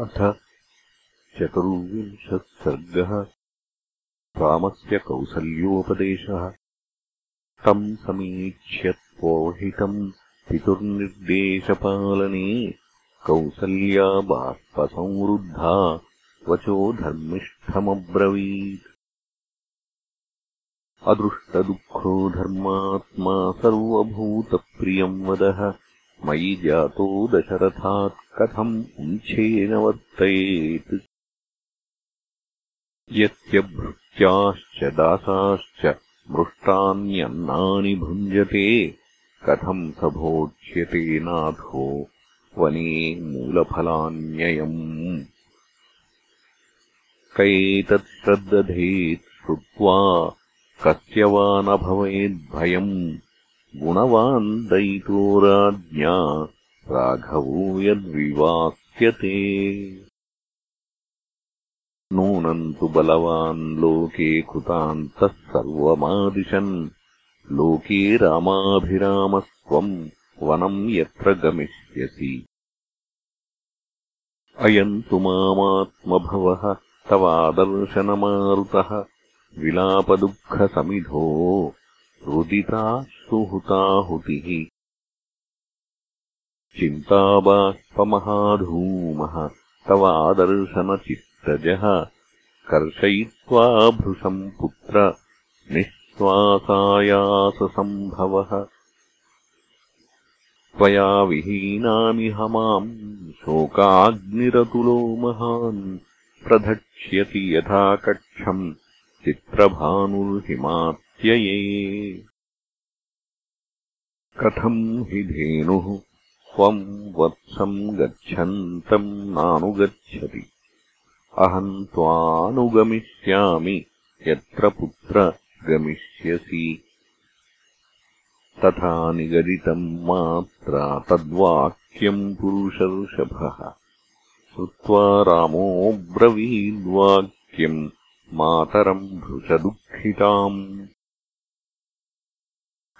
अथ चतुर्विंशः सर्गः रामस्य कौसल्योपदेशः। तम् समीक्ष्य त्वोहितम् पितुर्निर्देशपालने कौसल्या बाष्पसंवृद्धा वचो धर्मिष्ठमब्रवीत्। अदृष्टदुःखो धर्मात्मा सर्वभूतप्रियम् वदः मयि जातो दशरथात् कथम् उञ्छेन वर्तयेत्। यत्यभृत्याश्च दासाश्च मृष्टान्यन्नानि भुञ्जते कथम् स भोक्ष्यते नाथो वने मूलफलान्ययम्। क एतत् श्रद्दधेत् श्रुत्वा कस्य वा न भवेद्भयम् गुणवान् दयितो राज्ञा राघवो यद्विवाक्यते नूनम् तु बलवान् लोके कृतान्तः सर्वमादिशन्। लोके रामाभिरामस्त्वम् वनम् यत्र गमिष्यसि। अयम् तु मामात्मभवः तवादर्शनमारुतः। विलापदुःखसमिधो रुदिता सुहुताहुतिः चिन्ताबाष्पमहाधूमः तवादर्शनचित्तजः। कर्षयित्वा भृशम् पुत्र निःश्वासायाससम्भवः। त्वया विहीनामिह माम् शोकाग्निरतुलो महान्। प्रधक्ष्यति यथा कक्षम् चित्रभानुर्हिमात्यये कथम् हि धेनुः? त्वम् वत्सम् गच्छन्तम् नानुगच्छति। अहम् त्वानुगमिष्यामि यत्र पुत्र गमिष्यसि। तथा निगदितम् मात्रा तद्वाक्यम् पुरुषर्षभः। श्रुत्वा रामोऽब्रवीद्वाक्यम् मातरम् भृशदुःखिताम्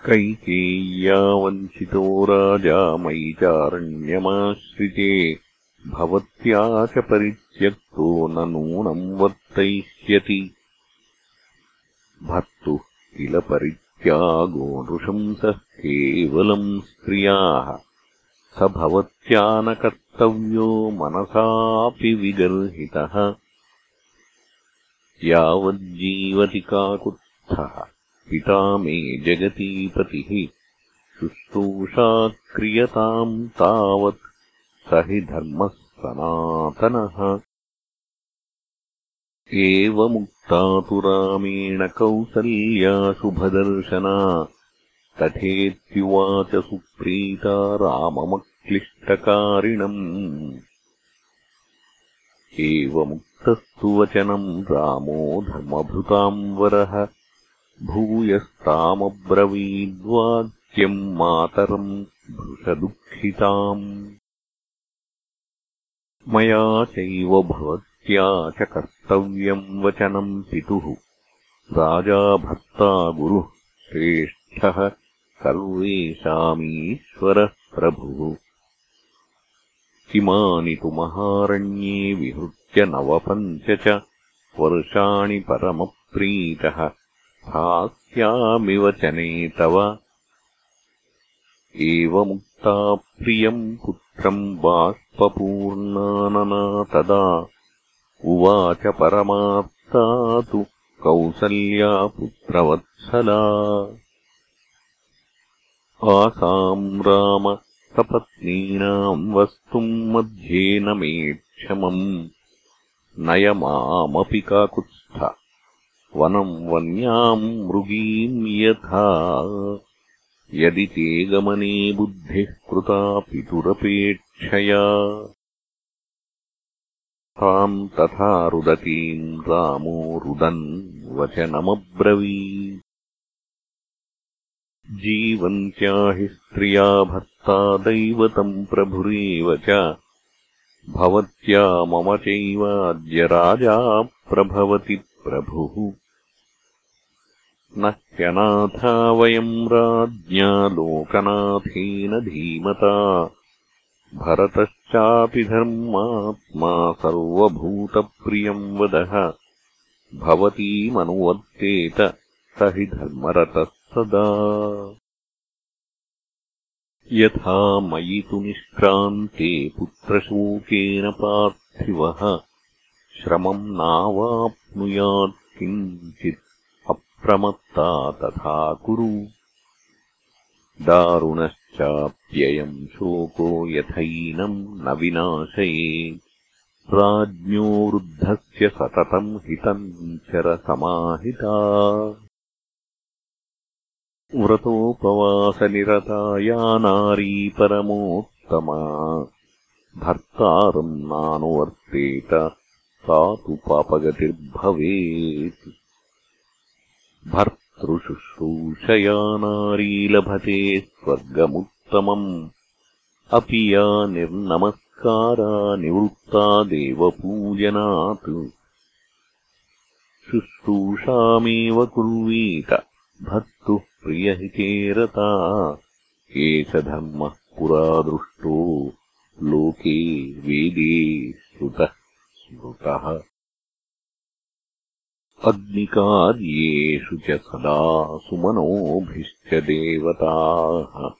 कैकेय्या वञ्चितो राजा मयि चारण्यमाश्रिते परित्यक्तो न नूनम् वर्तयिष्यति। भर्तुः किल परित्यागो नृशंसः केवलम् स्त्रियाः। स भवत्या न कर्तव्यो मनसापि विगर्हितः। यावज्जीवति काकुत्स्थः पिता मे जगतीपतिः शुश्रूषा क्रियताम् तावत् स हि धर्मः सनातनः। एवमुक्ता तु रामेण कौसल्या शुभदर्शना। तथेत्युवाच सुप्रीता राममक्लिष्टकारिणम्। एवमुक्तस्तु वचनम् रामो धर्मभृताम् वरः भूयस्तामब्रवीद्वाक्यम् मातरम् भृशदुःखिताम्। मया चैव भवत्या च कर्तव्यम् वचनम् पितुः। राजा भर्ता गुरुः श्रेष्ठः सर्वेषामीश्वरः प्रभुः। इमानि तु महारण्ये विहृत्य नवपञ्च च वर्षाणि परमप्रीतः स्थास्यामिवचने तव। एवमुक्ता प्रियम् पुत्रम् बाष्पूर्णानना तदा उवाच परमात्ता तु कौसल्या पुत्रवत्सला आसाम् राम सपत्नीनाम् वस्तुम् मध्ये न मे क्षमम् नय मामपि काकुत्स्थ वनम् वन्याम् मृगीम् यथा। यदि ते गमने बुद्धिः कृता पितुरपेक्षया। ताम् तथा रुदतीम् रामो रुदन् वचनमब्रवी जीवन्त्या हि स्त्रिया भर्ता दैवतम् प्रभुरेव च। भवत्या मम चैवाद्य राजा प्रभवति प्रभुः न वयम् राज्ञा लोकनाथेन धीमता। भरतश्चापि धर्मात्मा सर्वभूतप्रियम् वदः। भवतीमनुवर्तेत स हि धर्मरतः सदा। यथा मयि तु निष्क्रान्ते पुत्रशोकेन पार्थिवः। श्रमम् नावाप्नुयात् किञ्चित् अप्रमत्ता तथा कुरु। दारुणश्चाप्ययम् शोको यथैनम् न विनाशये। राज्ञो वृद्धस्य सततम् हितम् चरसमाहिता। व्रतोपवासनिरता या नारी परमोत्तमा भर्तारम् नानुवर्तेत सा तु पापगतिर्भवेत् भर्तृशुश्रूषया नारी लभते स्वर्गमुत्तमम्। अपि या निर्नमस्कारा निवृत्ता देवपूजनात्। शुश्रूषामेव कुर्वीत भर्तुः प्रियहिते रता। एष धर्मः पुरा दृष्टो लोके वेदे श्रुतः स्मृतः अग्निकार्येषु च सदा सुमनोभिश्च देवताः।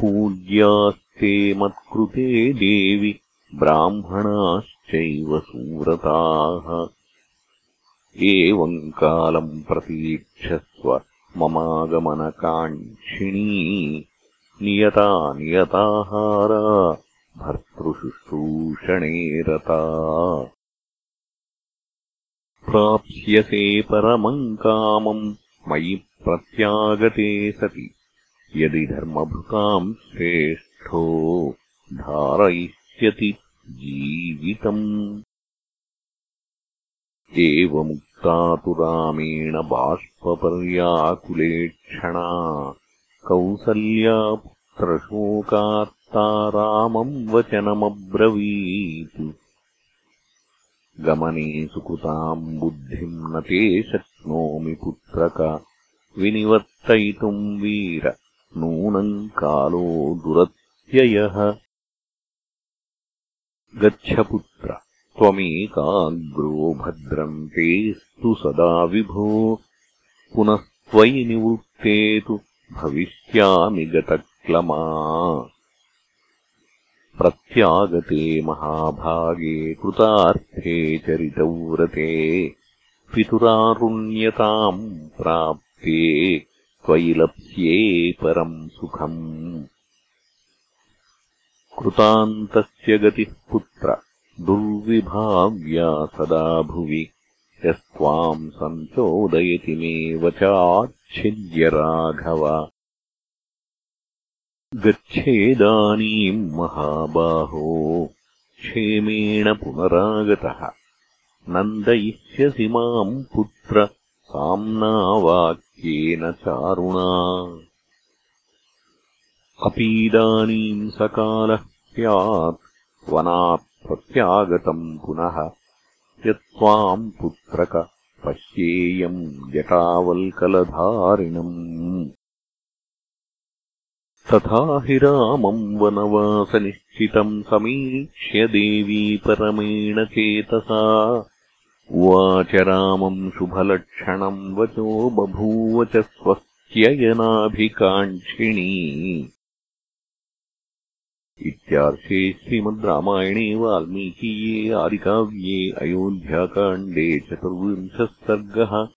पूज्यास्ते मत्कृते देवि ब्राह्मणाश्चैव सुव्रताः। एवम् कालम् प्रतीक्षस्व ममागमनकाङ्क्षिणी। नियता नियताहारा भर्तृशुश्रूषणे रता प्राप्स्यसे परमम् कामम् मयि प्रत्यागते सति। यदि धर्मभृताम् श्रेष्ठो धारयिष्यति जीवितम्। एवमुक्ता तु रामेण बाष्पपर्याकुलेक्षणा। कौसल्या पुत्रशोकात्ता रामम् वचनमब्रवीत् गमने सुकृताम् बुद्धिम् न ते शक्नोमि पुत्रक। विनिवर्तयितुम् वीर नूनम् कालो दुरत्ययः। गच्छ पुत्र त्वमेकाग्रो भद्रम् तेस्तु सदा विभो। पुनस्त्वयि निवृत्ते तु भविष्यामि गतक्लमा प्रत्यागते महाभागे कृतार्थे चरितव्रते पितुरारुण्यताम् प्राप्ते त्वयि लप्स्ये परम् सुखम्। कृतान्तस्य गतिः पुत्र दुर्विभाव्या सदा भुवि। यस्त्वाम् सञ्चोदयति मे वचाच्छिद्य राघव गच्छेदानीम् महाबाहो। क्षेमेण पुनरागतः। नन्दयिष्यसि माम् पुत्र साम्नावाक्येन चारुणा। अपीदानीम् सकालः स्यात् वनात् प्रत्यागतम् पुनः। यत्त्वाम् पुत्रक पश्येयम् जटावल्कलधारिणम् तथा हि रामम् वनवासनिश्चितम् समीक्ष्य देवी परमेण चेतसा। उवाच रामम् शुभलक्षणम् वचो बभूव च स्वस्त्ययनाभिकाङ्क्षिणी। इत्यार्षे श्रीमद् रामायणे वाल्मीकीये आदिकाव्ये अयोध्याकाण्डे चतुर्विंशः सर्गः